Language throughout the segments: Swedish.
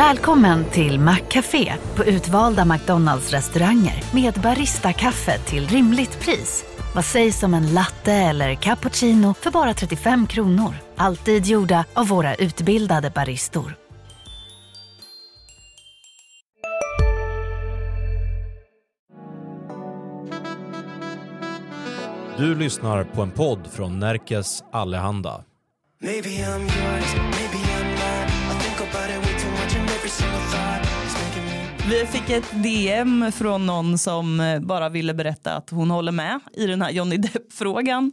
Välkommen till Maccafé på utvalda McDonalds restauranger med Baristakaffe till rimligt pris. Vad sägs om en latte eller cappuccino för bara 35 kronor? Alltid gjorda av våra utbildade baristor. Du lyssnar på en podd från Närkes Allehanda. Maybe I'm yours, maybe Vi fick ett DM från någon som eh, bara ville berätta att hon håller med i den här Johnny Depp-frågan.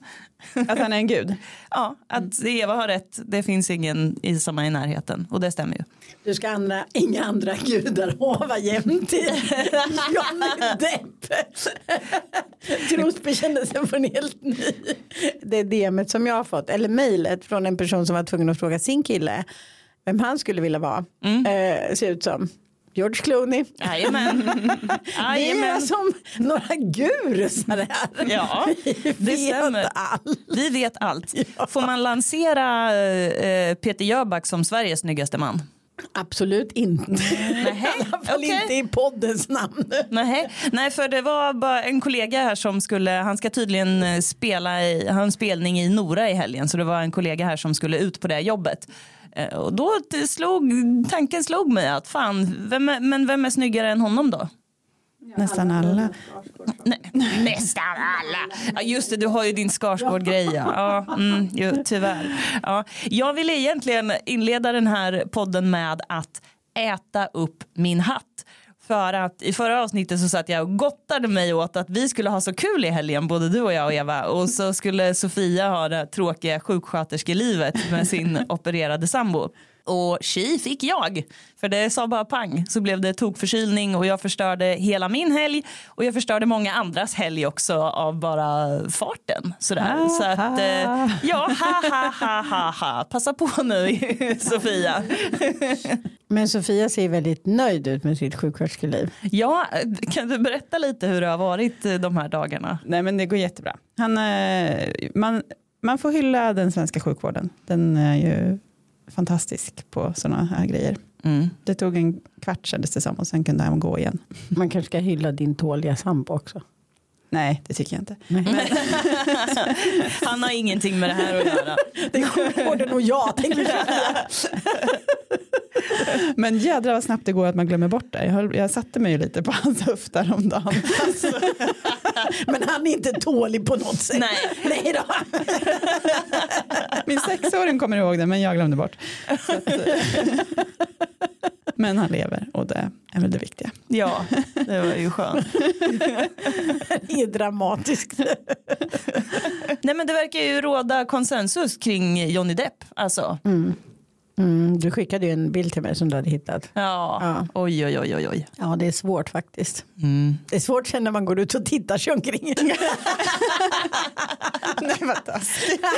Att han är en gud? Ja, att Eva har rätt. Det finns ingen i samma i närheten och det stämmer ju. Du ska andra, inga andra gudar jämt till Johnny Depp. Trosbekännelsen en helt ny. Det är DMet som jag har fått, eller mejlet från en person som var tvungen att fråga sin kille vem han skulle vilja vara. Eh, ser ut som George Clooney. Jajamän. Vi är som några gurusar här. Ja, Vi det vet stämmer. allt. Vi vet allt. Får man lansera eh, Peter Jöback som Sveriges snyggaste man? Absolut inte. Nähä, I alla fall okej. inte i poddens namn. Nej, nej, för det var bara en kollega här som skulle, han ska tydligen eh, spela i, ha en spelning i Nora i helgen, så det var en kollega här som skulle ut på det jobbet. Eh, Och då slog, tanken slog mig att fan, vem är, men vem är snyggare än honom då? Nästan alla. Nej, nästan alla. Ja, just det, du har ju din Skarsgård-grej. Ja. Ja, mm, tyvärr. Ja. Jag ville egentligen inleda den här podden med att äta upp min hatt. För att i förra avsnittet så satt jag och gottade mig åt att vi skulle ha så kul i helgen, både du och jag och Eva. Och så skulle Sofia ha det tråkiga sjuksköterskelivet med sin opererade sambo. Och tji fick jag. För det sa bara pang så blev det tokförkylning och jag förstörde hela min helg och jag förstörde många andras helg också av bara farten. Sådär. Så att eh, ja, ha ha ha ha ha. Passa på nu Sofia. Men Sofia ser väldigt nöjd ut med sitt sjuksköterskeliv. Ja, kan du berätta lite hur det har varit eh, de här dagarna? Nej men det går jättebra. Han, eh, man, man får hylla den svenska sjukvården. Den är ju fantastisk på sådana här grejer. Mm. Det tog en kvart kändes det som och sen kunde han gå igen. Man kanske ska hylla din tåliga sambo också. Nej, det tycker jag inte. Han har ingenting med det här att göra. Det är sjukvården och jag tänker Sofia. Men jädrar vad snabbt det går att man glömmer bort det. Jag, höll, jag satte mig ju lite på hans höft häromdagen. Men han är inte tålig på något sätt. Nej. Nej då. Min sexåring kommer ihåg det men jag glömde bort. Att, eh, men han lever och det är väl det viktiga. Ja, det var ju skönt. Det är dramatiskt. Nej men det verkar ju råda konsensus kring Johnny Depp. Alltså. Mm, du skickade ju en bild till mig som du hade hittat. Ja. Ja. oj oj oj oj oj. Ja, det är svårt faktiskt. Mm. Det är svårt sen när man går ut och tittar sig omkring. Nej vad taskigt.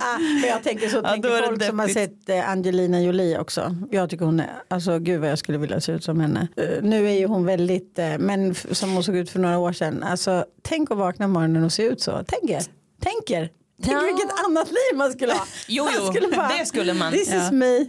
Ah, men jag tänker så Ja, tänker folk som har sett eh, Angelina Jolie också. Jag tycker hon är, alltså gud vad jag skulle vilja se ut som henne. Eh, nu är ju hon väldigt, eh, men som hon såg ut för några år sedan. Alltså tänk att vakna morgonen och se ut så. Tänk er, tänk er. Tänk Ja. vilket annat liv man skulle ha. Jo, jo, det skulle man. This Ja. is me.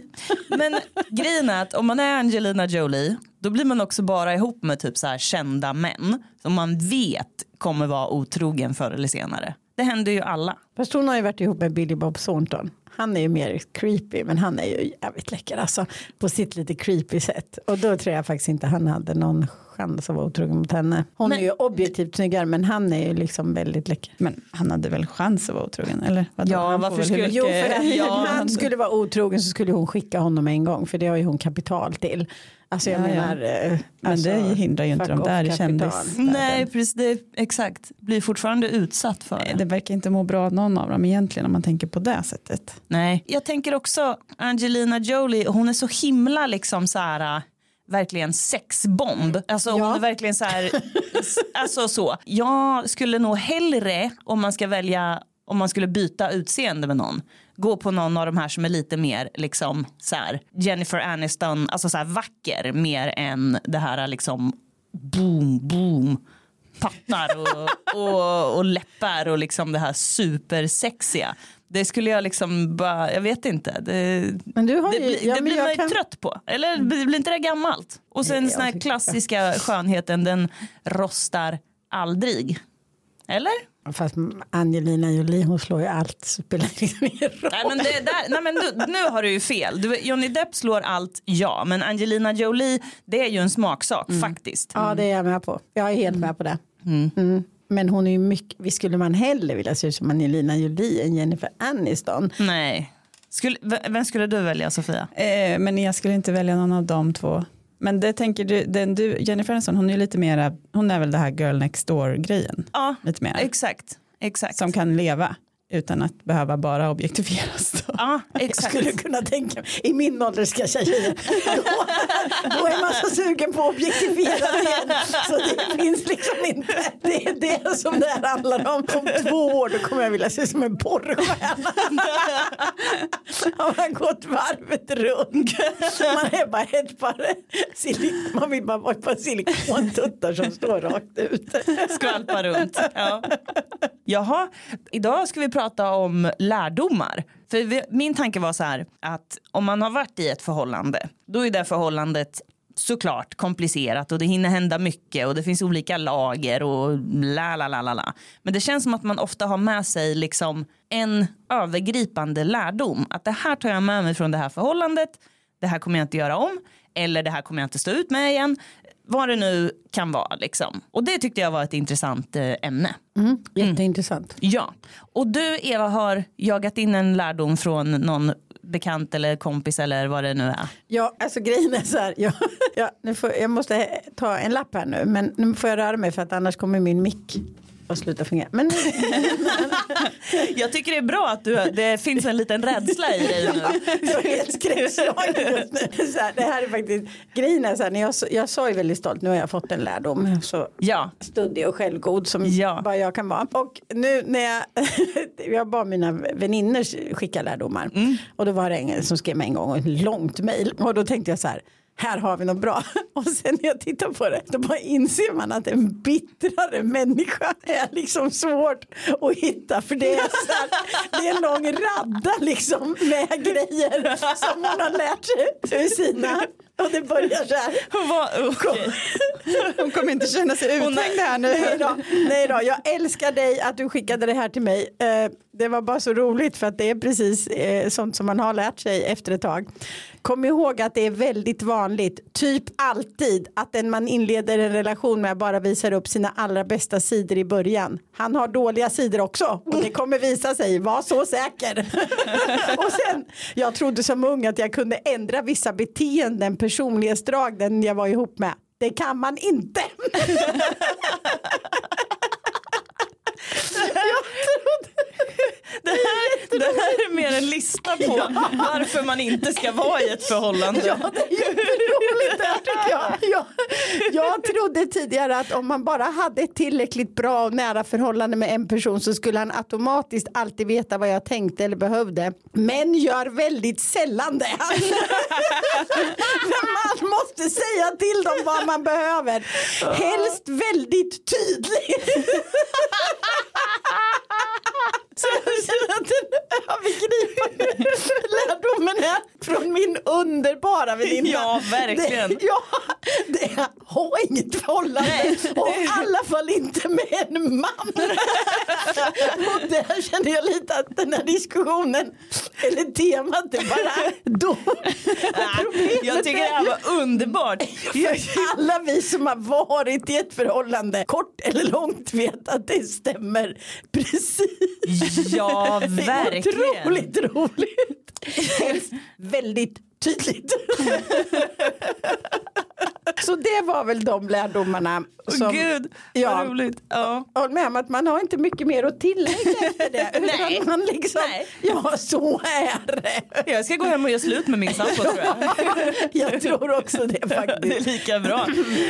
Men grejen är att om man är Angelina Jolie då blir man också bara ihop med typ så här kända män som man vet kommer vara otrogen förr eller senare. Det händer ju alla. Fast hon har ju varit ihop med Billy Bob Thornton. Han är ju mer creepy men han är ju jävligt läcker alltså. På sitt lite creepy sätt. Och då tror jag faktiskt inte han hade någon chans att vara otrogen mot henne. Hon Men- är ju objektivt snyggare men han är ju liksom väldigt läcker. Men han hade väl chans att vara otrogen eller? Vadå? Ja, Han varför skulle- Jo, för att Ja, han skulle vara otrogen så skulle hon skicka honom en gång för det har ju hon kapital till. Alltså jag Ja, ja. menar. eh, Men alltså, det hindrar ju inte de där i kändis. Nej, precis. Det, exakt. Blir fortfarande utsatt för det. Det verkar inte må bra någon av dem egentligen om man tänker på det sättet. Nej. Jag tänker också Angelina Jolie, hon är så himla liksom så här äh, verkligen sexbomb. Alltså hon Ja. är verkligen så här, alltså så. Jag skulle nog hellre om man ska välja om man skulle byta utseende med någon gå på någon av de här som är lite mer liksom så här Jennifer Aniston, alltså så här vacker mer än det här liksom boom boom pattar och, och, och läppar och liksom det här supersexiga. Det skulle jag liksom bara, jag vet inte. Det, Men du har det, ju, blir- ja, det blir jag man ju kan- trött på. Eller blir blir inte det gammalt? Och sen den här jag klassiska skönheten, den rostar aldrig. Eller? Fast Angelina Jolie hon slår ju allt spelar liksom ingen roll. Nej men, det där, nej, men du, nu har du ju fel. Du, Johnny Depp slår allt, ja. Men Angelina Jolie, det är ju en smaksak faktiskt. Ja det är jag med på. Jag är helt med på det. Mm. Men hon är ju mycket, visst skulle man hellre vilja se ut som Angelina Jolie än Jennifer Aniston. Nej. Skulle, vem skulle du välja Sofia? Eh, men jag skulle inte välja någon av de två. Men det tänker du, den du Jennifer Aniston, hon är lite mera, hon är väl det här girl next door grejen. Ja, Lite mer. exakt. exakt. Som kan leva utan att behöva bara objektifieras. Då. Ja, Jag exakt. skulle kunna tänka mig, i min ålder ska tjejer, då, då är man så sugen på att objektifiera igen. Så det finns liksom inte, det är det som det här handlar om. Om två år då kommer jag vilja se som en porrstjärna. Har man gått varvet runt. Man är bara ett par, silik- man vill bara vara ett par silikontuttar som står rakt ut. skvalpa runt. Ja. Jaha, idag ska vi prata Prata om lärdomar. För vi, min tanke var så här att om man har varit i ett förhållande då är det förhållandet såklart komplicerat och det hinner hända mycket och det finns olika lager och la la la la la. Men det känns som att man ofta har med sig liksom en övergripande lärdom. Att det här tar jag med mig från det här förhållandet. Det här kommer jag inte göra om. Eller det här kommer jag inte stå ut med igen. Vad det nu kan vara liksom. Och det tyckte jag var ett intressant eh, ämne. Jätteintressant. Ja. Och du Eva har jagat in en lärdom från någon bekant eller kompis eller vad det nu är. Ja, alltså grejen är så här. Jag, jag, nu får, jag måste ta en lapp här nu. Men nu får jag röra mig för att annars kommer min mick att sluta fungera. Men Jag tycker det är bra att du, det finns en liten rädsla i dig nu. jag är helt skräckslagen just här, det här är faktiskt, grejen är så här, när jag, jag sa ju väldigt stolt, nu har jag fått en lärdom. Så Ja. studdig och självgod som Ja. bara jag kan vara. Och nu när jag, jag bad mina vänner skicka lärdomar. Och då var det en som skrev mig en gång ett långt mejl. Och då tänkte jag så här, här har vi något bra. Och sen när jag tittar på det, då bara inser man att en bittrare människa är liksom svårt att hitta. För det är, så här, det är en lång radda liksom med grejer som hon har lärt sig ur sina. Och det börjar så här. Vad- okej. Hon kommer inte känna sig Hon uthängd här nu. Nej då, nej då, jag älskar dig att du skickade det här till mig. Eh, det var bara så roligt för att det är precis eh, sånt som man har lärt sig efter ett tag. Kom ihåg att det är väldigt vanligt, typ alltid, att den man inleder en relation med bara visar upp sina allra bästa sidor i början. Han har dåliga sidor också och det kommer visa sig, var så säker. och sen, jag trodde som ung att jag kunde ändra vissa beteenden, personlighetsdrag den jag var ihop med. Det kan man inte. Det här, det här är mer en lista på varför man inte ska vara i ett förhållande. Ja, det är jätteroligt det här tycker jag. jag. Jag trodde tidigare att om man bara hade ett tillräckligt bra och nära förhållande med en person så skulle han automatiskt alltid veta vad jag tänkte eller behövde. Men gör väldigt sällan det. Man måste säga till dem vad man behöver. Helst väldigt tydligt. Så jag känner att den övergripande lärdomen är från min underbara väninna. Ja, verkligen. Det, ja, det ha inget förhållande. Och i alla fall inte med en man. Och där känner jag lite att den här diskussionen, eller temat är bara då. Jag tycker det här var underbart. För alla vi som har varit i ett förhållande, kort eller långt, vet att det stämmer precis. Ja, verkligen. otroligt roligt. Helst väldigt tydligt. Så det var väl de lärdomarna. Som, Gud, Ja. vad roligt. Ja. Håll med om att man har inte mycket mer att tillägga efter det. Nej. Man liksom, Nej. ja så är det. Jag ska gå hem och göra slut med min sambo tror jag. Jag tror också det Det är faktiskt. lika bra.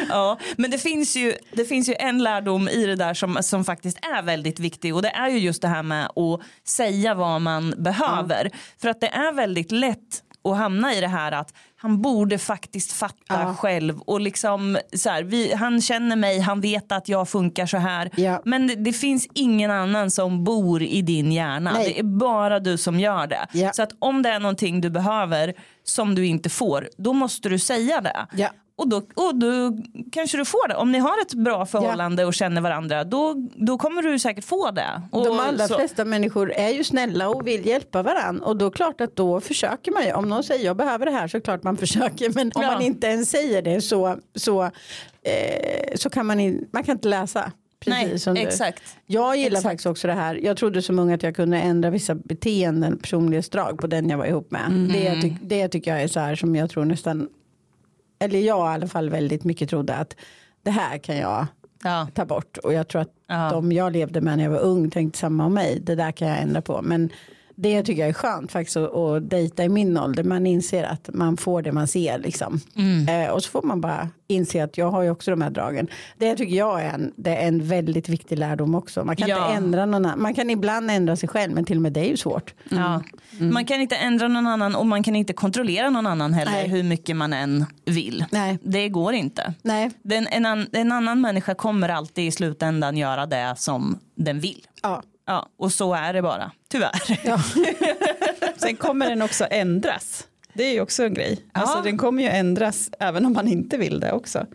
Ja, men det finns, ju, det finns ju en lärdom i det där som, som faktiskt är väldigt viktig och det är ju just det här med att säga vad man behöver. För att det är väldigt lätt och hamna i det här att han borde faktiskt fatta Ja. själv och liksom så här, vi, han känner mig, han vet att jag funkar så här. Ja. Men det, det finns ingen annan som bor i din hjärna. Nej. Det är bara du som gör det. Ja. Så att om det är någonting du behöver som du inte får, då måste du säga det. Ja. Och då, och då kanske du får det. Om ni har ett bra förhållande och känner varandra, då, då kommer du säkert få det. Och De allra så- flesta människor är ju snälla och vill hjälpa varandra och då klart att då försöker man ju. Om någon säger jag behöver det här så klart man försöker men om Ja. man inte ens säger det så, så, eh, så kan man, in, man kan inte läsa. Precis Nej, som du. exakt. Jag gillar Exakt. faktiskt också det här. Jag trodde som ung att jag kunde ändra vissa beteenden, personlighetsdrag på den jag var ihop med. Mm. Det, ty- det tycker jag är så här som jag tror nästan, eller jag i alla fall väldigt mycket trodde att det här kan jag Ja. ta bort. Och jag tror att Ja. de jag levde med när jag var ung tänkte samma om mig. Det där kan jag ändra på. Men det tycker jag är skönt faktiskt att, att dejta i min ålder. Man inser att man får det man ser liksom. Mm. Eh, och så får man bara inse att jag har ju också de här dragen. Det tycker jag är en, det är en väldigt viktig lärdom också. Man kan Ja. inte ändra någon annan. Man kan ibland ändra sig själv men till och med det är ju svårt. Ja. Man kan inte ändra någon annan och man kan inte kontrollera någon annan heller Nej. hur mycket man än vill. Nej. Det går inte. Nej. Den, en, an, en annan människa kommer alltid i slutändan göra det som den vill. Ja. Ja, och så är det bara, tyvärr. Ja. Sen kommer den också ändras. Det är ju också en grej. Alltså, Ja. den kommer ju ändras även om man inte vill det också.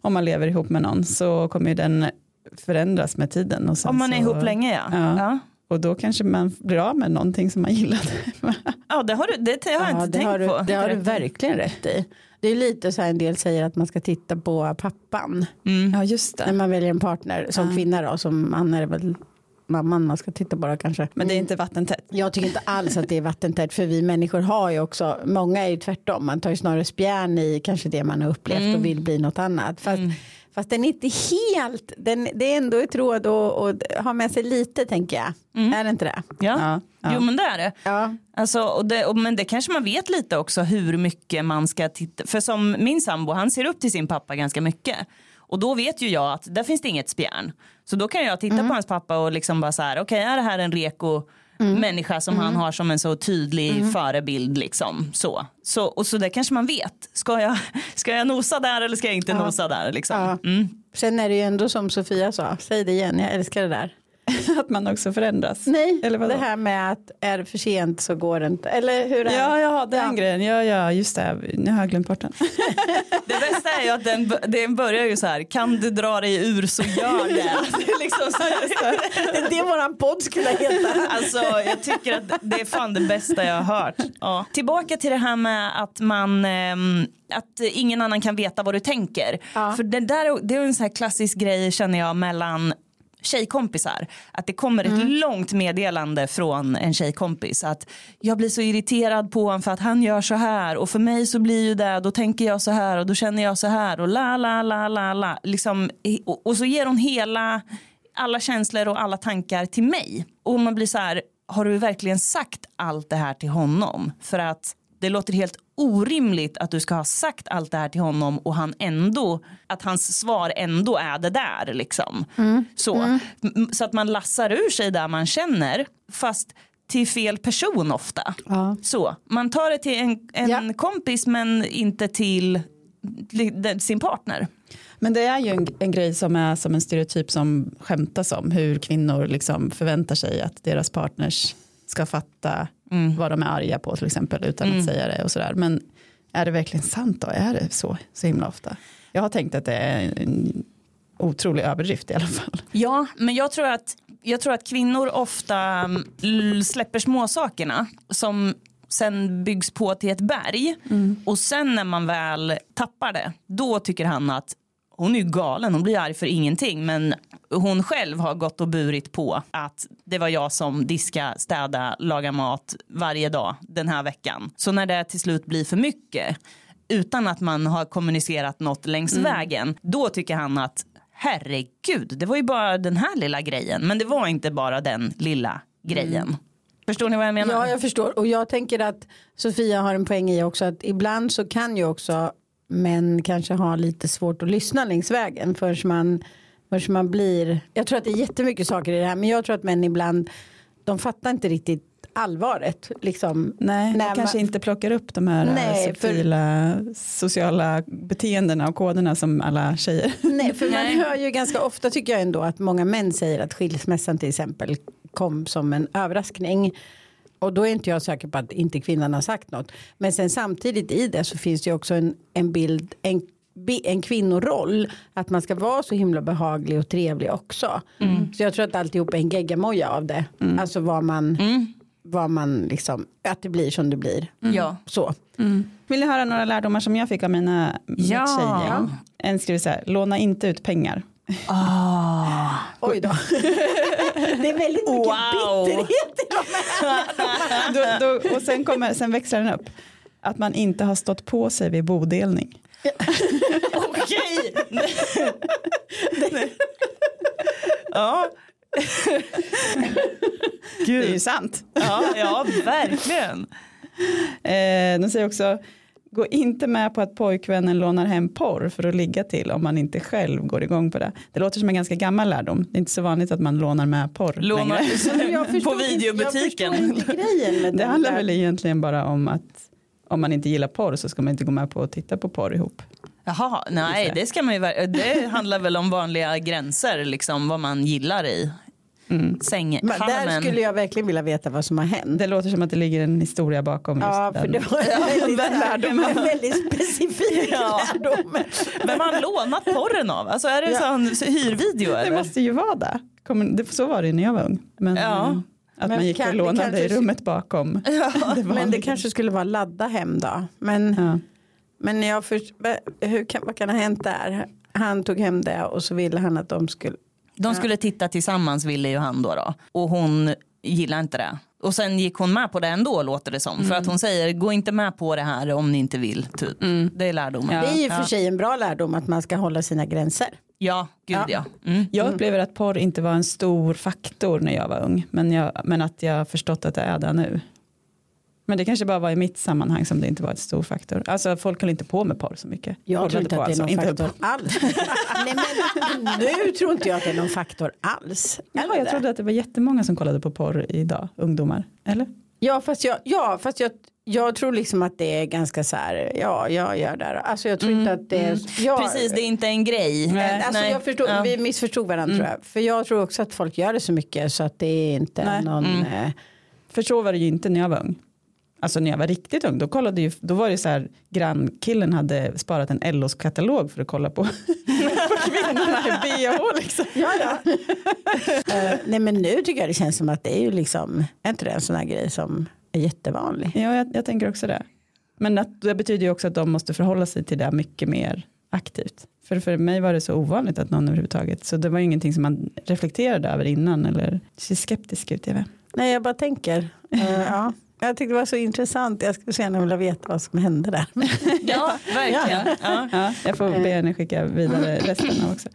Om man lever ihop med någon så kommer ju den förändras med tiden. Och Om man är så, ihop länge ja. Ja. Ja, Och då kanske man blir av med någonting som man gillade. ja det har du, det har jag Ja, inte tänkt du, på. det har du verkligen rätt i. Det är lite så här en del säger att man ska titta på pappan. ja just När det. man väljer en partner som kvinna då, som man är väl mamman man ska titta då kanske. Men det är inte vattentätt. Jag tycker inte alls att det är vattentätt för vi människor har ju också, många är ju tvärtom, man tar ju snarare spjärn i kanske det man har upplevt och vill bli något annat. Fast, fast den är inte helt, den, det är ändå ett råd att, ha med sig lite tänker jag. Är det inte det? Ja. Ja, ja. Jo men det är det. Ja. Alltså, och det och, men det kanske man vet lite också hur mycket man ska titta. För som min sambo, han ser upp till sin pappa ganska mycket. Och då vet ju jag att där finns det inget spjärn. Så då kan jag titta på hans pappa och liksom bara så här, okej är det här en reko människa som han har som en så tydlig förebild liksom. Så. Så, och så det kanske man vet. Ska jag, ska jag nosa där eller ska jag inte nosa där liksom? Ja. Mm. Sen är det ju ändå som Sofia sa, säg det igen, jag älskar det där. Att man också förändras. Nej, Eller vadå? det här med att är det för sent så går det inte. Eller hur är det? Ja, ja, den Ja. grejen. Ja, ja, just det. Nu har jag glömt bort den. Det bästa är ju att den, den börjar ju så här, kan du dra dig ur så gör det. det är liksom så Det är det våran podd skulle heta. Alltså jag tycker att det är fan det bästa jag har hört. Ja. Tillbaka till det här med att man ehm, att ingen annan kan veta vad du tänker. Ja. För det där det är en sån här klassisk grej känner jag mellan tjejkompisar. Att det kommer ett långt meddelande från en tjejkompis att jag blir så irriterad på honom för att han gör så här och för mig så blir ju det, då tänker jag så här och då känner jag så här och la la la la la. Liksom, och, och så ger hon hela alla känslor och alla tankar till mig. Och man blir så här, har du verkligen sagt allt det här till honom? För att det låter helt orimligt att du ska ha sagt allt det här till honom och han ändå, att hans svar ändå är det där liksom. Så. M- så att man lassar ur sig där man känner fast till fel person ofta. Ja. Så, man tar det till en, en Ja. kompis men inte till sin partner. Men det är ju en, en grej som är som en stereotyp som skämtas om hur kvinnor liksom förväntar sig att deras partners ska fatta vad de är arga på till exempel utan att säga det och sådär. Men är det verkligen sant då? Är det så, så himla ofta? Jag har tänkt att det är en otrolig överdrift i alla fall. Ja, men jag tror att, jag tror att kvinnor ofta mm, släpper småsakerna som sen byggs på till ett berg. Och sen när man väl tappar det, då tycker han att hon är ju galen, hon blir arg för ingenting. Men hon själv har gått och burit på att det var jag som diska, städa, laga mat varje dag den här veckan. Så när det till slut blir för mycket utan att man har kommunicerat något längs vägen, då tycker han att herregud, det var ju bara den här lilla grejen. Men det var inte bara den lilla grejen. Förstår ni vad jag menar? Ja, jag förstår. Och jag tänker att Sofia har en poäng i också att ibland så kan ju också män kanske ha lite svårt att lyssna längs vägen förrän man, förrän man blir. Jag tror att det är jättemycket saker i det här, men jag tror att män ibland de fattar inte riktigt allvaret. Liksom. Nej, När man kanske man- inte plockar upp de här Nej, Nej, för- subtila sociala beteendena och koderna som alla tjejer. Nej, för man Nej. hör ju ganska ofta tycker jag ändå att många män säger att skilsmässan till exempel kom som en överraskning. Och då är inte jag säker på att inte kvinnan har sagt något. Men sen samtidigt i det så finns det ju också en, en bild, en, en kvinnoroll. Att man ska vara så himla behaglig och trevlig också. Så jag tror att alltihop är en geggamoja av det. Alltså vad man, vad man liksom, att det blir som det blir. Ja. Så. Vill ni höra några lärdomar som jag fick av mina Ja. tjejgäng? En skriver så här, låna inte ut pengar. Oj då. det är väldigt mycket Wow. bitterhet i de här. då, då, och sen, kommer, sen växlar den upp. Att man inte har stått på sig vid bodelning. Okej. ja. Det är ju sant. Ja, ja, verkligen. Eh, de säger också, gå inte med på att pojkvännen lånar hem porr för att ligga till om man inte själv går igång på det. Det låter som en ganska gammal lärdom. Det är inte så vanligt att man lånar med porr Låna längre. På videobutiken. Jag förstår inte grejen med Det handlar väl egentligen bara om att om man inte gillar porr så ska man inte gå med på att titta på porr ihop. Jaha, nej det ska man ju Det handlar väl om vanliga gränser, liksom vad man gillar i Men där sänghalmen. skulle jag verkligen vilja veta vad som har hänt. Det låter som att det ligger en historia bakom just Ja, för den. det var en väldigt, en väldigt specifik Ja. lärdom. Vem har han lånat porren av? Alltså är det Ja. sån hyrvideo Det eller? måste ju vara det. Kommer, det så var det när jag var ung. Men, Ja. Att Men man gick kan- och det lånade kanske- i rummet bakom. det Men det kanske skulle vara ladda hem då. Men, Ja. men jag först, hur kan, vad kan ha hänt där? Han tog hem det och så ville han att de skulle. De skulle titta tillsammans ville ju han då, då. Och hon gillar inte det. Och sen gick hon med på det ändå låter det som. För att hon säger gå inte med på det här om ni inte vill. Typ. Det är lärdomen. Ja. Det är ju för sig en bra lärdom att man ska hålla sina gränser. Ja, gud Ja. ja. Mm. Jag upplever att porr inte var en stor faktor när jag var ung. Men, jag, men att jag har förstått att det är det nu. Men det kanske bara var i mitt sammanhang som det inte var ett stor faktor. Alltså folk höll inte på med porr så mycket. Jag tror inte på att det är alltså, någon inte höll faktor alls. Nej, men, nu tror inte jag att det är någon faktor alls. Ja, jag trodde att det var jättemånga som kollade på porr idag, ungdomar. Eller? Ja, fast jag, ja, fast jag, jag tror liksom att det är ganska så här, ja, jag gör det. här. Alltså jag tror inte att det är, jag, Precis, det är inte en grej. Nej, alltså Nej. jag förstod, Ja. Vi missförstod varandra tror jag. För jag tror också att folk gör det så mycket så att det är inte Nej. någon... Eh, För så var det ju inte när jag var ung. Alltså när jag var riktigt ung, då, kollade ju, då var det så här, grannkillen hade sparat en LOs katalog för att kolla på, på kvinnorna i bh liksom. ja, ja. Eh, nej men nu tycker jag det känns som att det är ju liksom, är inte det en sån här grej som är jättevanlig? Ja, jag, jag tänker också det. Men att, det betyder ju också att de måste förhålla sig till det mycket mer aktivt. För för mig var det så ovanligt att någon överhuvudtaget, så det var ingenting som man reflekterade över innan eller ser skeptisk ut. Jag vet. Nej jag bara tänker. Eh, ja. Jag tyckte det var så intressant. Jag skulle så gärna vilja veta vad som hände där. Ja, verkligen. Ja. Ja, jag får be henne skicka vidare resten också.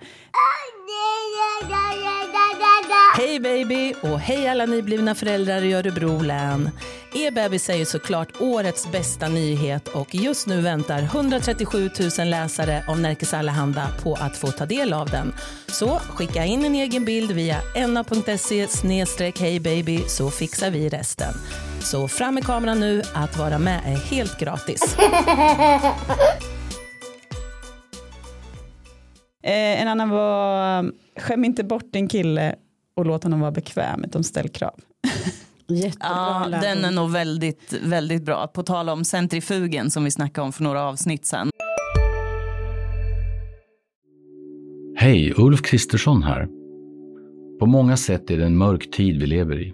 Hej baby och hej alla nyblivna föräldrar i Örebro län. Er bebis är ju såklart årets bästa nyhet och just nu väntar 137 000 läsare av Närkes Allehanda på att få ta del av den. Så skicka in en egen bild via enna.se hejbaby så fixar vi resten. Så fram med kameran nu, att vara med är helt gratis. Eh, en annan var, skäm inte bort din kille och låt honom vara bekväm utan ställ krav. Jättebra Ja, den är nog väldigt, väldigt bra. På tal om centrifugen som vi snackade om för några avsnitt sen. Hej, Ulf Kristersson här. På många sätt är det en mörk tid vi lever i.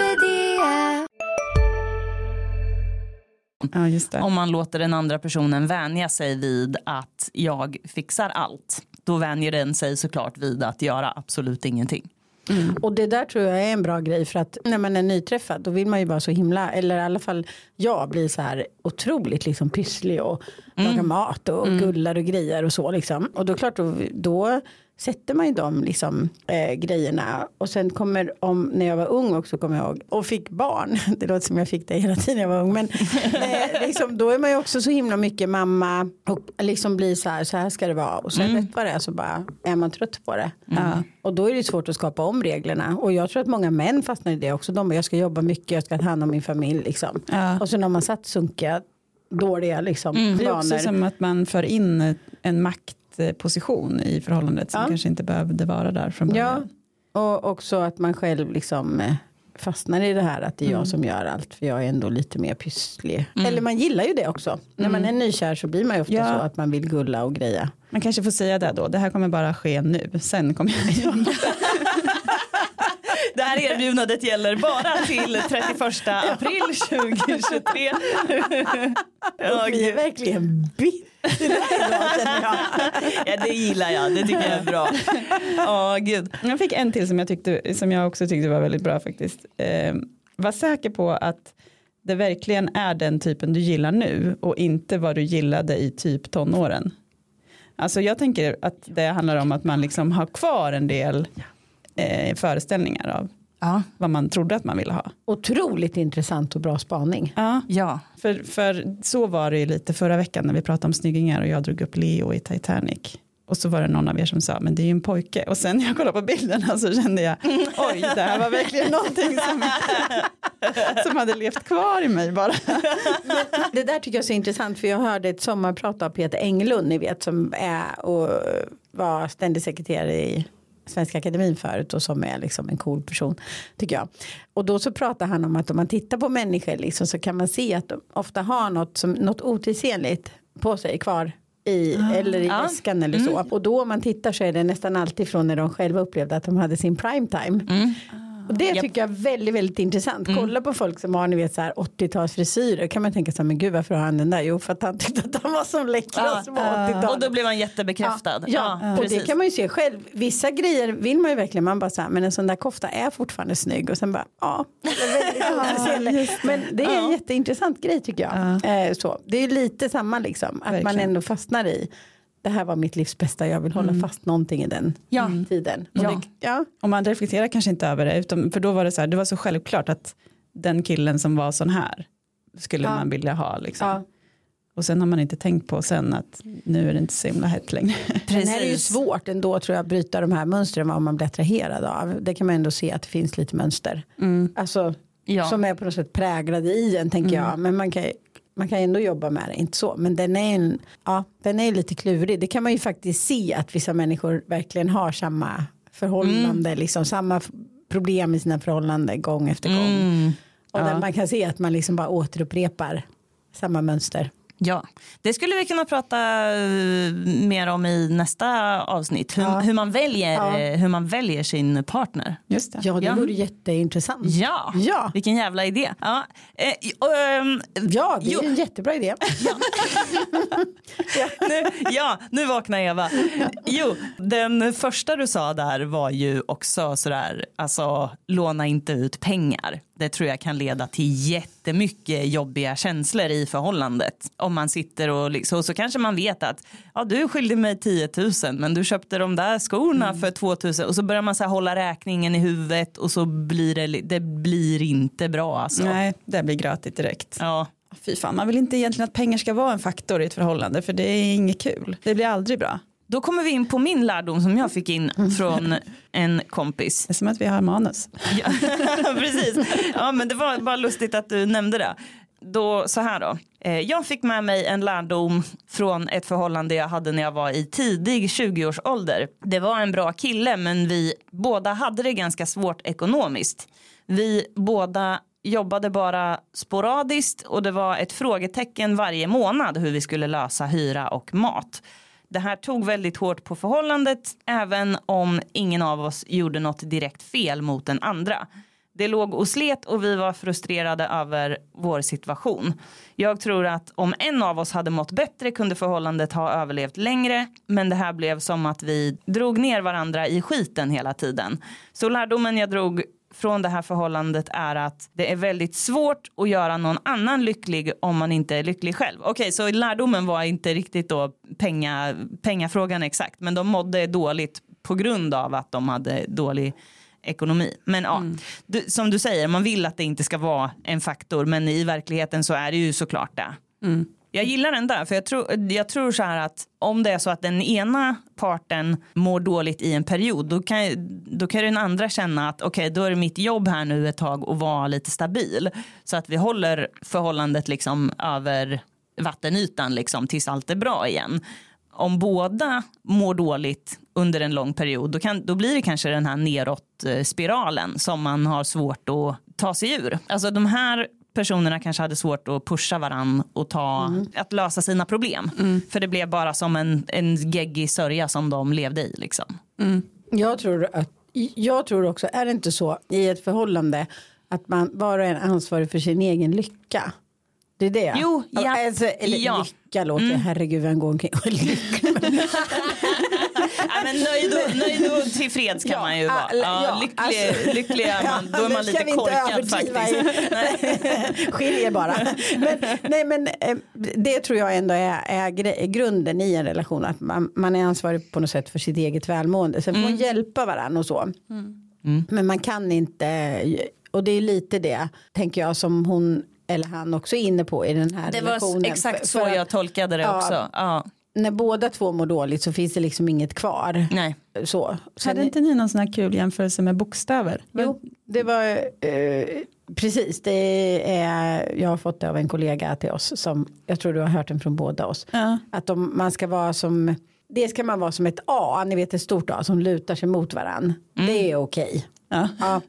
Ja, just det. Om man låter den andra personen vänja sig vid att jag fixar allt. Då vänjer den sig såklart vid att göra absolut ingenting. Och det där tror jag är en bra grej för att när man är nyträffad då vill man ju bara så himla, eller i alla fall jag blir så här otroligt liksom pysslig och lagar mat och gullar och grejer och så liksom. Och då klart då, då sätter man ju de liksom, eh, grejerna. Och sen kommer, om, när jag var ung också kommer jag ihåg, och fick barn, det låter som jag fick det hela tiden jag var ung, men eh, liksom, då är man ju också så himla mycket mamma och liksom blir så här, så här ska det vara. Och sen rätt vad det är så bara är man trött på det. Ja. Och då är det svårt att skapa om reglerna. Och jag tror att många män fastnar i det också. De bara, jag ska jobba mycket, jag ska ta hand om min familj liksom. Ja. Och sen har man satt sunkiga, dåliga liksom, Det är också planer. som att man för in en maktposition i förhållandet som Ja. kanske inte behövde vara där från Ja, början. och också att man själv liksom eh, fastnar i det här att det är Mm. jag som gör allt för jag är ändå lite mer pysslig. Eller man gillar ju det också. När man är nykär så blir man ju ofta Mm. Ja. så att man vill gulla och greja. Man kanske får säga det då, det här kommer bara ske nu, sen kommer jag göra Det här erbjudandet gäller bara till 31 april 2023. Ja, Vi är verkligen bittra idag känner jag. ja, det gillar jag. Det tycker jag är bra. Ja, gud. Jag fick en till som jag, tyckte, som jag också tyckte var väldigt bra faktiskt. Eh, var säker på att det verkligen är den typen du gillar nu och inte vad du gillade i typ tonåren. Alltså jag tänker att det handlar om att man liksom har kvar en del eh, föreställningar av Ja. vad man trodde att man ville ha. Otroligt intressant och bra spaning. Ja, Ja. för, för så var det ju lite förra veckan när vi pratade om snyggingar och jag drog upp Leo i Titanic. Och så var det någon av er som sa, men det är ju en pojke. Och sen när jag kollade på bilderna så kände jag, oj, det här var verkligen någonting som, som hade levt kvar i mig bara. Det där tycker jag är så intressant för jag hörde ett sommarprat av Peter Englund ni vet som är och var ständig sekreterare i Svenska Akademin förut och som är liksom en cool person tycker jag. Och då så pratar han om att om man tittar på människor liksom så kan man se att de ofta har något, som, något otidsenligt på sig kvar i, eller i Ja. väskan eller så. Och då om man tittar så är det nästan alltid från när de själva upplevde att de hade sin prime time. Och det tycker jag är väldigt, väldigt intressant. Kolla på folk som har ni vet så här 80-talsfrisyrer. kan man tänka så här, men gud varför har han den där? Jo för att han tyckte att han var som läckrast på 80-talet. Och då blev man jättebekräftad. Ja, och det kan man ju se själv. Vissa grejer vill man ju verkligen, man bara så här, men en sån där kofta är fortfarande snygg och sen bara, ja. Men det är en jätteintressant grej tycker jag. Eh, så. Det är lite samma liksom, att man Verkligen. ändå fastnar i, det här var mitt livs bästa, jag vill hålla fast någonting i den Ja. tiden. Och Ja. Det, ja. Och man reflekterar kanske inte över det, utan, för då var det så här, det var så självklart att den killen som var sån här skulle Ja. man vilja ha. Liksom. Ja. Och sen har man inte tänkt på sen att nu är det inte så himla hett längre. Sen är det ju svårt ändå tror jag att bryta de här mönstren vad man blir attraherad av. Det kan man ändå se att det finns lite mönster. Alltså, Ja. Som är på något sätt präglade i en tänker jag. Men man kan, man kan ändå jobba med det, inte så. Men den är, en, ja, den är lite klurig. Det kan man ju faktiskt se att vissa människor verkligen har samma förhållande. Liksom, samma problem i sina förhållanden gång efter gång. Och där man kan se att man liksom bara återupprepar samma mönster. Ja, det skulle vi kunna prata eh, mer om i nästa avsnitt. Hur, Ja. hur, man, väljer, Ja. eh, hur man väljer sin partner. Just det. Ja, det Ja. vore jätteintressant. Ja, Ja. vilken jävla idé. Ja, eh, ehm, Ja, det är Jo. en jättebra idé. nu, ja, nu vaknar Eva. Jo, den första du sa där var ju också sådär, alltså låna inte ut pengar. Det tror jag kan leda till jättemycket jobbiga känslor i förhållandet. Om man sitter och, liksom, och så kanske man vet att ja, du skyldig mig 10 000 men du köpte de där skorna för 2 000 och så börjar man så hålla räkningen i huvudet och så blir det, det blir inte bra alltså. Nej, det blir grötigt direkt. Ja. Fy fan, man vill inte egentligen att pengar ska vara en faktor i ett förhållande för det är inget kul. Det blir aldrig bra. Då kommer vi in på min lärdom som jag fick in från en kompis. Det är som att vi har manus. Ja, precis. Ja, men det var bara lustigt att du nämnde det. Då, så här då. Eh, Jag fick med mig en lärdom från ett förhållande jag hade när jag var i tidig 20-årsålder. Det var en bra kille men vi båda hade det ganska svårt ekonomiskt. Vi båda jobbade bara sporadiskt och det var ett frågetecken varje månad hur vi skulle lösa hyra och mat. Det här tog väldigt hårt på förhållandet även om ingen av oss gjorde något direkt fel mot den andra. Det låg och slet och vi var frustrerade över vår situation. Jag tror att om en av oss hade mått bättre kunde förhållandet ha överlevt längre. Men det här blev som att vi drog ner varandra i skiten hela tiden. Så lärdomen jag drog från det här förhållandet är att det är väldigt svårt att göra någon annan lycklig om man inte är lycklig själv. Okej, så lärdomen var inte riktigt då penga, pengafrågan exakt, men de mådde dåligt på grund av att de hade dålig ekonomi. Men ja, du, som du säger, man vill att det inte ska vara en faktor, men i verkligheten så är det ju såklart det. Jag gillar den där, för jag tror, jag tror så här att om det är så att den ena parten mår dåligt i en period, då kan, då kan den andra känna att okej, då är det mitt jobb här nu ett tag och vara lite stabil. Så att vi håller förhållandet liksom över vattenytan liksom tills allt är bra igen. Om båda mår dåligt under en lång period, då, kan, då blir det kanske den här neråt eh, spiralen som man har svårt att ta sig ur. Alltså de här personerna kanske hade svårt att pusha varann och ta, att lösa sina problem. För det blev bara som en, en geggig sörja som de levde i. Liksom. Jag tror, att, jag tror också, är det inte så i ett förhållande att man var och en är ansvarig för sin egen lycka? Det är det. Jo, ja. Alltså, eller Ja. lycka låter, herregud vem går omkring och lycklig. Ja, men nöjd, och, nöjd och tillfreds kan Ja, man ju vara. Ja, ja, lycklig, alltså- lycklig är man, då är man lite korkad faktiskt. Skiljer bara. Men, nej, men, eh, det tror jag ändå är, är grunden i en relation. Att man, man är ansvarig på något sätt för sitt eget välmående. Sen får Mm. man hjälpa varandra och så. Men man kan inte, och det är lite det, tänker jag, som hon eller han också är inne på i den här Det relationen. var exakt För- så jag tolkade det Ja. också. Ja, När båda två mår dåligt så finns det liksom inget kvar. nej. Så. Sen- Hade inte ni någon sån här kul jämförelse med bokstäver? Jo, det var eh, precis. Det är, jag har fått det av en kollega till oss som jag tror du har hört den från båda oss. Ja. Att de, man ska vara som, det ska man vara som ett A, ni vet ett stort A som lutar sig mot varann. Det är okej. Ja. Ja.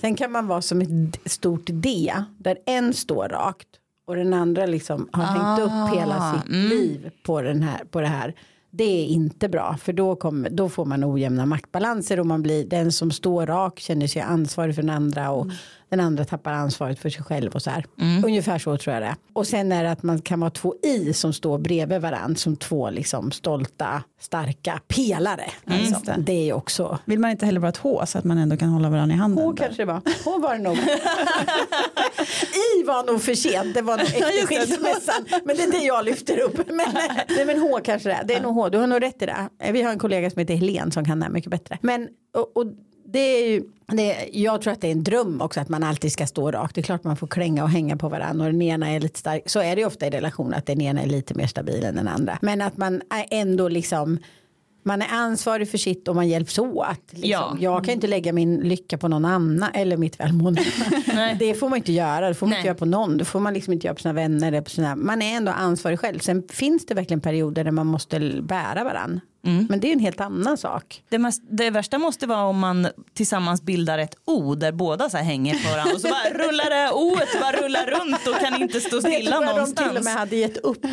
Sen kan man vara som ett stort D där en står rakt och den andra liksom har hängt upp hela sitt liv på, den här, på det här. Det är inte bra för då, kommer, då får man ojämna maktbalanser och man blir den som står rak känner sig ansvarig för den andra och den andra tappar ansvaret för sig själv och så här. Ungefär så tror jag det. Och sen är det att man kan vara två i som står bredvid varandra som två liksom stolta starka pelare. Liksom. det. Det är också Vill man inte heller vara ett H så att man ändå kan hålla varandra i handen? H kanske det var. H var det nog. I var nog för sent. Det var nog efter skilsmässan. Men det är det jag lyfter upp. Men, nej, men H kanske det är. Det är nog H. Du har nog rätt i det. Vi har en kollega som heter Helen som kan det här mycket bättre. Men och, och det är ju, det, jag tror att det är en dröm också att man alltid ska stå rakt. Det är klart man får klänga och hänga på varandra och den ena är lite stark. Så är det ju ofta i relationer att den ena är lite mer stabil än den andra. Men att man är ändå liksom man är ansvarig för sitt och man hjälps åt. Liksom. Ja. Jag kan inte lägga min lycka på någon annan eller mitt välmående. det får man inte göra. Det får man Nej. inte göra på någon. Det får man liksom inte göra på sina vänner. Eller på sina... Man är ändå ansvarig själv. Sen finns det verkligen perioder där man måste bära varann. Men det är en helt annan sak. Det, mest, det värsta måste vara om man tillsammans bildar ett O där båda så här hänger på varandra och så bara rullar det O bara rullar runt och kan inte stå stilla tror jag de någonstans. till och med hade gett upp.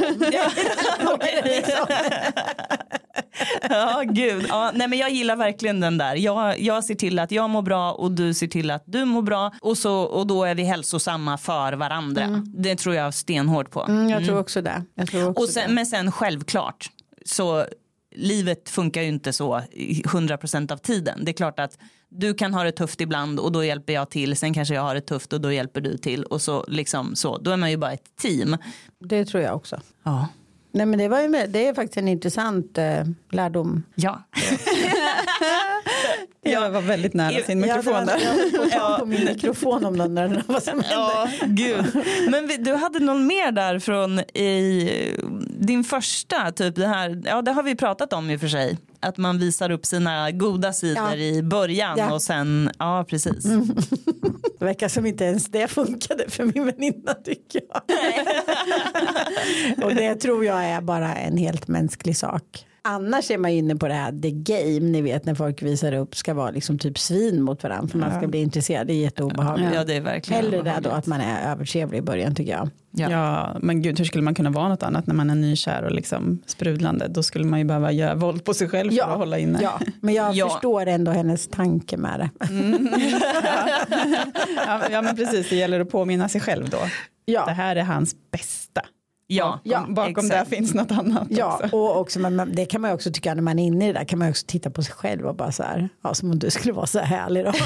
Ja, gud. Ja, nej, men jag gillar verkligen den där. Jag, jag ser till att jag mår bra och du ser till att du mår bra. Och, så, och då är vi hälsosamma för varandra. Det tror jag stenhårt på. Mm, jag tror också det. Jag tror också Och sen, det. men sen självklart så livet funkar ju inte så i 100% av tiden. Det är klart att du kan ha det tufft ibland och då hjälper jag till. Sen kanske jag har det tufft och då hjälper du till. Och så liksom så. Då är man ju bara ett team. Det tror jag också. Ja. Nej, men det, var ju det är faktiskt en intressant eh, lärdom. Ja. Jag var väldigt nära sin mikrofon jag, där. Jag höll på min mikrofon om den där. Vad som. Ja, gud. Men vi, du hade någon mer där från i din första, typ det här, ja det har vi pratat om i och för sig. Att man visar upp sina goda sidor Ja. i början Ja. och sen, ja precis. Det verkar som inte ens det funkade för min väninna tycker jag. och det tror jag är bara en helt mänsklig sak. Annars är man ju inne på det här the game. Ni vet när folk visar upp ska vara liksom typ svin mot varandra för man ska bli intresserad. Det är jätteobehagligt. Ja, det är verkligen Hellre det då att man är övertrevlig i början tycker jag. Ja. Ja. men gud, hur skulle man kunna vara något annat när man är nykär och liksom sprudlande? Då skulle man ju behöva göra våld på sig själv för att hålla inne. ja, men jag Ja. förstår ändå hennes tanke med det. Ja, ja, men precis, det gäller att påminna sig själv då. Ja. Det här är hans bästa. Ja, Bakom, bakom exakt. där finns något annat Ja, också. och också, men det kan man ju också tycka när man är inne i det där kan man ju också titta på sig själv och bara så här, ja, som om du skulle vara så här härlig då.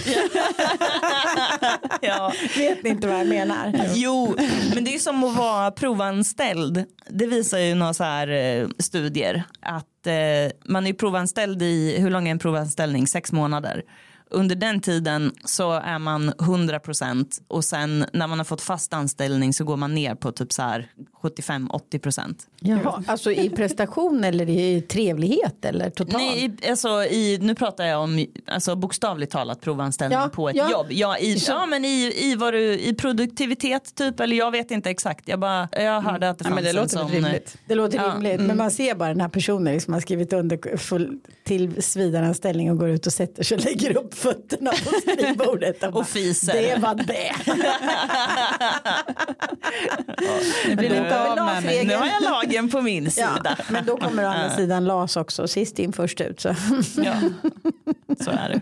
Ja. Vet ni inte vad jag menar? Jo, men det är som att vara provanställd. Det visar ju några så här eh, studier att eh, man är provanställd i, hur lång är en provanställning? Sex månader. Under den tiden så är man 100% och sen när man har fått fast anställning så går man ner på typ så här 75-80%. Jaha, alltså i prestation eller i trevlighet eller totalt? Nej, alltså i, nu pratar jag om alltså bokstavligt talat provanställning Ja, på ett ja. jobb. Ja, i, ja men i, i, vad du, i produktivitet typ, eller jag vet inte exakt. Jag, bara, jag hörde att det Ja, fanns men det en låter sån. rimligt. Det låter Ja. rimligt, men man ser bara den här personen liksom har skrivit under full tillsvidareanställning och går ut och sätter sig och lägger upp fötterna på skrivbordet. bara, Och fiser. Det var det. Blir det inte av mig. Nu har jag lagen på min Ja, sida. men då kommer å andra sidan LAS också, sist in först ut. Så. Ja, så är det.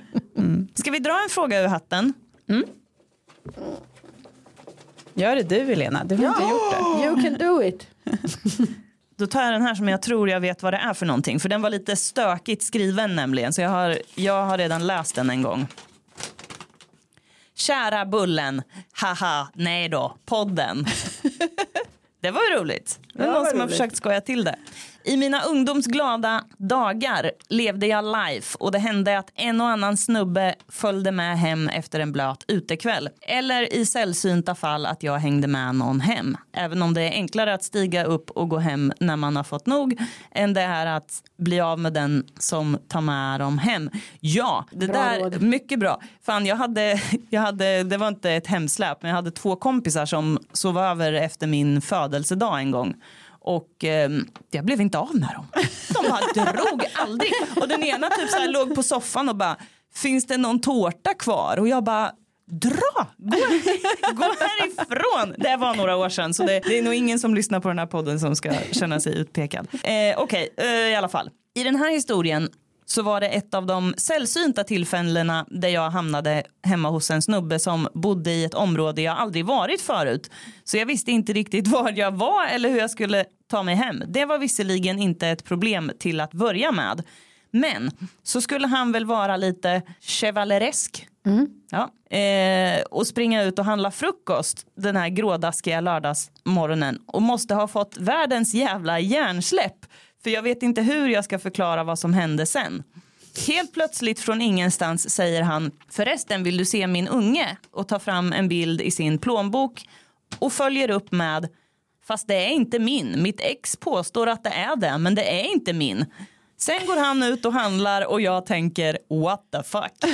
Ska vi dra en fråga ur hatten? Gör det du Elena, du har inte gjort det. You can do it. Då tar jag den här som jag tror jag vet vad det är för någonting. För den var lite stökigt skriven nämligen. Så jag har, jag har redan läst den en gång. Kära Bullen, haha, nej då, podden. Det var roligt. Det Ja, någon som har roligt. försökt skoja till det. I mina ungdomsglada dagar levde jag life och det hände att en och annan snubbe följde med hem efter en blöt utekväll. Eller i sällsynta fall att jag hängde med någon hem. Även om det är enklare att stiga upp och gå hem när man har fått nog än det är att bli av med den som tar med dem hem. Ja, det Bra där, råd. mycket bra. Fan, jag hade, jag hade, det var inte ett hemsläp, men jag hade två kompisar som sov över efter min födelsedag en gång. Och eh, jag blev inte av med dem. De bara drog aldrig. Och den ena typ så här låg på soffan och bara, finns det någon tårta kvar? Och jag bara, dra, gå, gå härifrån. Det var några år sedan så det, det är nog ingen som lyssnar på den här podden som ska känna sig utpekad. Eh, Okej, eh, i alla fall. I den här historien så var det ett av de sällsynta tillfällena där jag hamnade hemma hos en snubbe som bodde i ett område jag aldrig varit förut. Så jag visste inte riktigt var jag var eller hur jag skulle ta mig hem. Det var visserligen inte ett problem till att börja med. Men så skulle han väl vara lite chevaleresk. Ja. Eh, och springa ut och handla frukost den här grådaskiga lördagsmorgonen och måste ha fått världens jävla hjärnsläpp för jag vet inte hur jag ska förklara vad som hände sen. Helt plötsligt från ingenstans säger han förresten vill du se min unge och tar fram en bild i sin plånbok och följer upp med fast det är inte min. Mitt ex påstår att det är det men det är inte min. Sen går han ut och handlar och jag tänker what the fuck.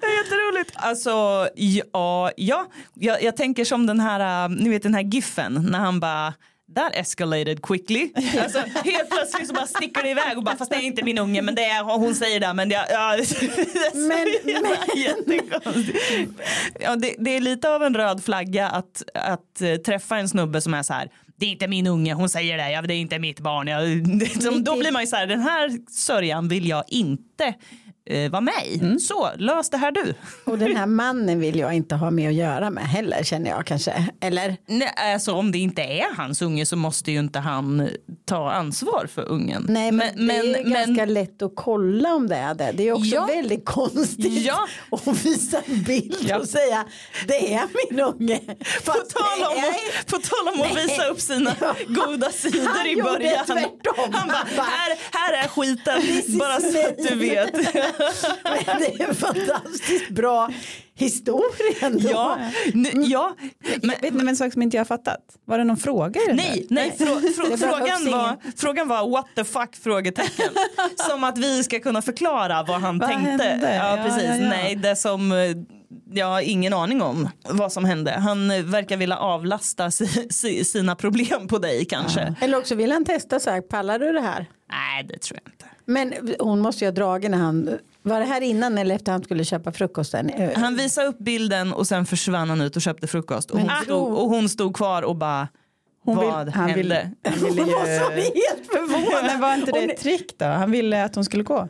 Det är jätteroligt. Alltså, ja, ja jag, jag tänker som den här, äh, ni vet den här giffen när han bara That escalated quickly. Alltså, helt plötsligt så bara sticker det iväg och bara fast det är inte min unge men det är hon säger det men det, ja, är Men- jättekonstigt. Ja, det, det är lite av en röd flagga att, att eh, träffa en snubbe som är så här det är inte min unge, hon säger det, ja, det är inte mitt barn. Jag, då blir man ju så här, den här sörjan vill jag inte eh, vara med i. Så, lös det här du. Och den här mannen vill jag inte ha med att göra med heller känner jag kanske. Eller? Nej, alltså, om det inte är hans unge så måste ju inte han ta ansvar för ungen. Nej men, det är ganska lätt att kolla om det är det. Det är också Ja. väldigt konstigt Ja. att visa en bild och säga det är min unge. På tal, om att, på tal om att visa upp sina Ja. goda sidor Han i gjorde början. tvärtom. Han bara, här, här är skiten, bara så att du vet. Men det är en fantastiskt bra historia ändå. Ja, n- ja. Men, Vet ni en sak som inte jag har fattat? Var det någon fråga i Nej, där? nej frå, frå, frågan, var, frågan var what the fuck frågetecken. som att vi ska kunna förklara vad han Vad tänkte. hände? Ja, Ja, precis. ja, ja. Nej, det som, eh, jag har ingen aning om vad som hände. Han eh, verkar vilja avlasta si, si, sina problem på dig kanske. Eller också vill han testa så här, pallar du det här? Nej, det tror jag inte. Men hon måste ju ha dragit när han, var det här innan eller efter han skulle köpa frukosten? Eh, Han visade upp bilden och sen försvann han ut och köpte frukost. Och hon, ah. stod, och hon stod kvar och bara, Hon vill- vad han hände? ville- han ville ju- Hon var så helt förvånad. Men var inte det ett trick då? Han ville att hon skulle gå.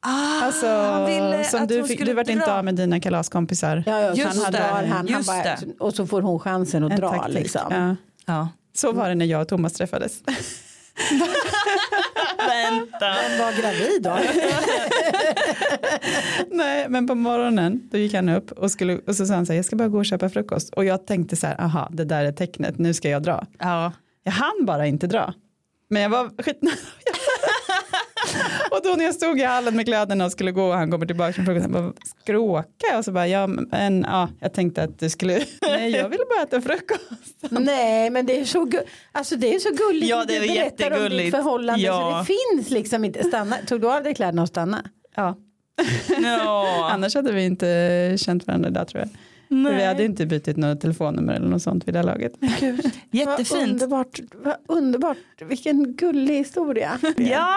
Ah, Alltså, han ville som att du, hon fick, skulle du vart inte dra. av med dina kalaskompisar. Ja, ja, Just han det, drar han, han just bara, det. och så får hon chansen att En dra taktik. liksom. Ja. Ja. Så var det när jag och Thomas träffades. Vänta. Han var gravid då. Nej, men på morgonen då gick han upp och, skulle, och så sa han så här, jag ska bara gå och köpa frukost. Och jag tänkte så här, aha, det där är tecknet, nu ska jag dra. Ja. Jag hann bara inte dra. Men jag var skitnära. och då när jag stod i hallen med kläderna och skulle gå och han kommer tillbaka jag bara, skråka och så bara, ja, men ja, jag tänkte att du skulle, nej jag ville bara äta frukost. Nej men det är så, gu- alltså, det är så gulligt. Ja, det är du berättar om ditt jättegulligt. förhållande Ja. så det finns liksom inte. Stanna. Tog du av dig kläderna och stanna? Ja, annars hade vi inte känt varandra idag tror jag. För vi hade inte bytt något telefonnummer eller något sånt vid det här laget. Vad Jättefint. underbart, vad underbart. Vilken gullig historia. Ja.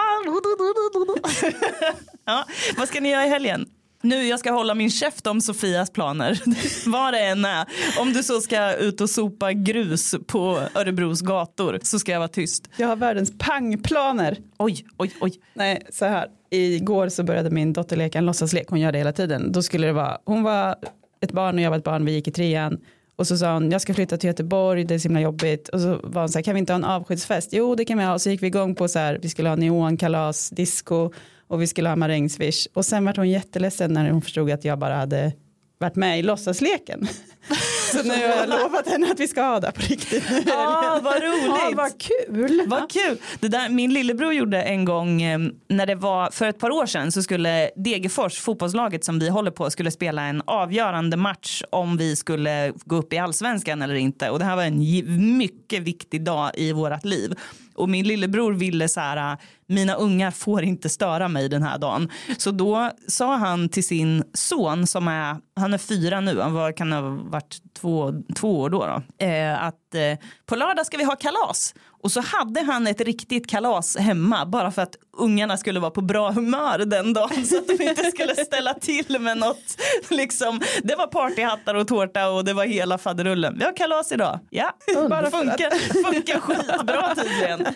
ja. Vad ska ni göra i helgen? Nu jag ska hålla min käft om Sofias planer. Vad det än är. Om du så ska ut och sopa grus på Örebros gator så ska jag vara tyst. Jag har världens pangplaner. Oj, oj, oj. Nej, så här. Igår så började min dotter leka en låtsaslek, hon gör det hela tiden. Då skulle det vara, hon var ett barn och jag var ett barn, vi gick i trean. Och så sa hon, jag ska flytta till Göteborg, det är så himla jobbigt. Och så var hon så här, kan vi inte ha en avskedsfest? Jo, det kan vi ha. Och så gick vi igång på så här, vi skulle ha neonkalas, disco och vi skulle ha marängsviss. Och sen var hon jätteledsen när hon förstod att jag bara hade varit med i låtsasleken. så nu har jag lovat henne att vi ska ha det på riktigt. Ah, vad roligt. Ja, vad kul. Vad kul. Det där, min lillebror gjorde en gång eh, när det var för ett par år sedan så skulle Degerfors, fotbollslaget som vi håller på, skulle spela en avgörande match om vi skulle gå upp i allsvenskan eller inte. Och det här var en mycket viktig dag i vårt liv. Och min lillebror ville så här, äh, mina ungar får inte störa mig den här dagen. Så då sa han till sin son som är, han är fyra nu, han var, kan ha varit två, två år då, då eh, att eh, på lördag ska vi ha kalas. Och så hade han ett riktigt kalas hemma bara för att ungarna skulle vara på bra humör den dagen så att de inte skulle ställa till med något. Liksom, det var partyhattar och tårta och det var hela faderullen. Vi har kalas idag. Ja, bara funkar, funkar skitbra tydligen.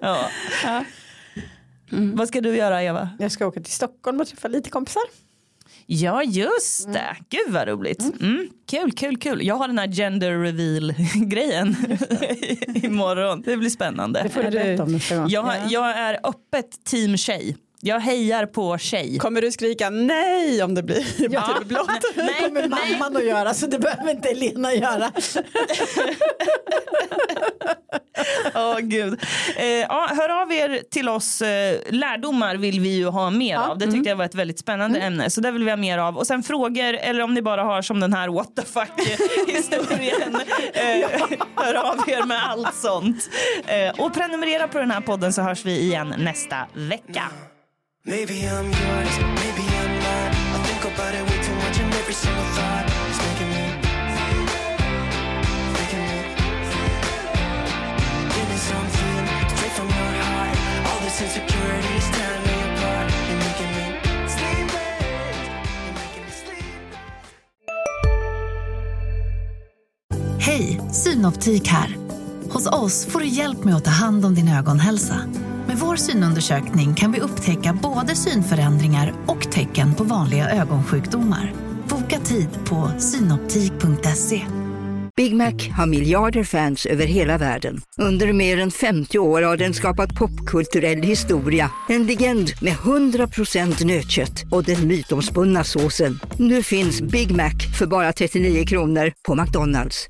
ja. Vad ska du göra Eva? Jag ska åka till Stockholm och träffa lite kompisar. Ja just det, gud vad roligt. Mm. Kul, kul, kul. Jag har den här gender reveal grejen imorgon. Det blir spännande. Det får du berätta om nästa gång. Jag, jag är öppet team tjej. Jag hejar på tjej. Kommer du skrika nej om det blir Ja. typ blått? Det Nej, kommer nej. mamman att göra så det behöver inte Elena göra. Åh gud. Eh, ja, hör av er till oss. Eh, lärdomar vill vi ju ha mer av. Det tyckte jag var ett väldigt spännande ämne. Så det vill vi ha mer av. Och sen frågor eller om ni bara har som den här what the fuck historien. Eh, hör av er med allt sånt. Eh, och prenumerera på den här podden så hörs vi igen nästa vecka. Maybe I'm yours, maybe I'm not. I think about it way too much, and every single thought is making me, making me. Give me something straight from your heart. All this insecurity is tearing me apart. You're making me sleepless. You're making me sleepless. Hej, Synoptik här. Hos oss får du hjälp med att ta hand om din ögonhälsa. Med vår synundersökning kan vi upptäcka både synförändringar och tecken på vanliga ögonsjukdomar. Boka tid på synoptik.se. Big Mac har miljarder fans över hela världen. Under mer än 50 år har den skapat popkulturell historia. En legend med 100% nötkött och den mytomspunna såsen. Nu finns Big Mac för bara 39 kronor på McDonalds.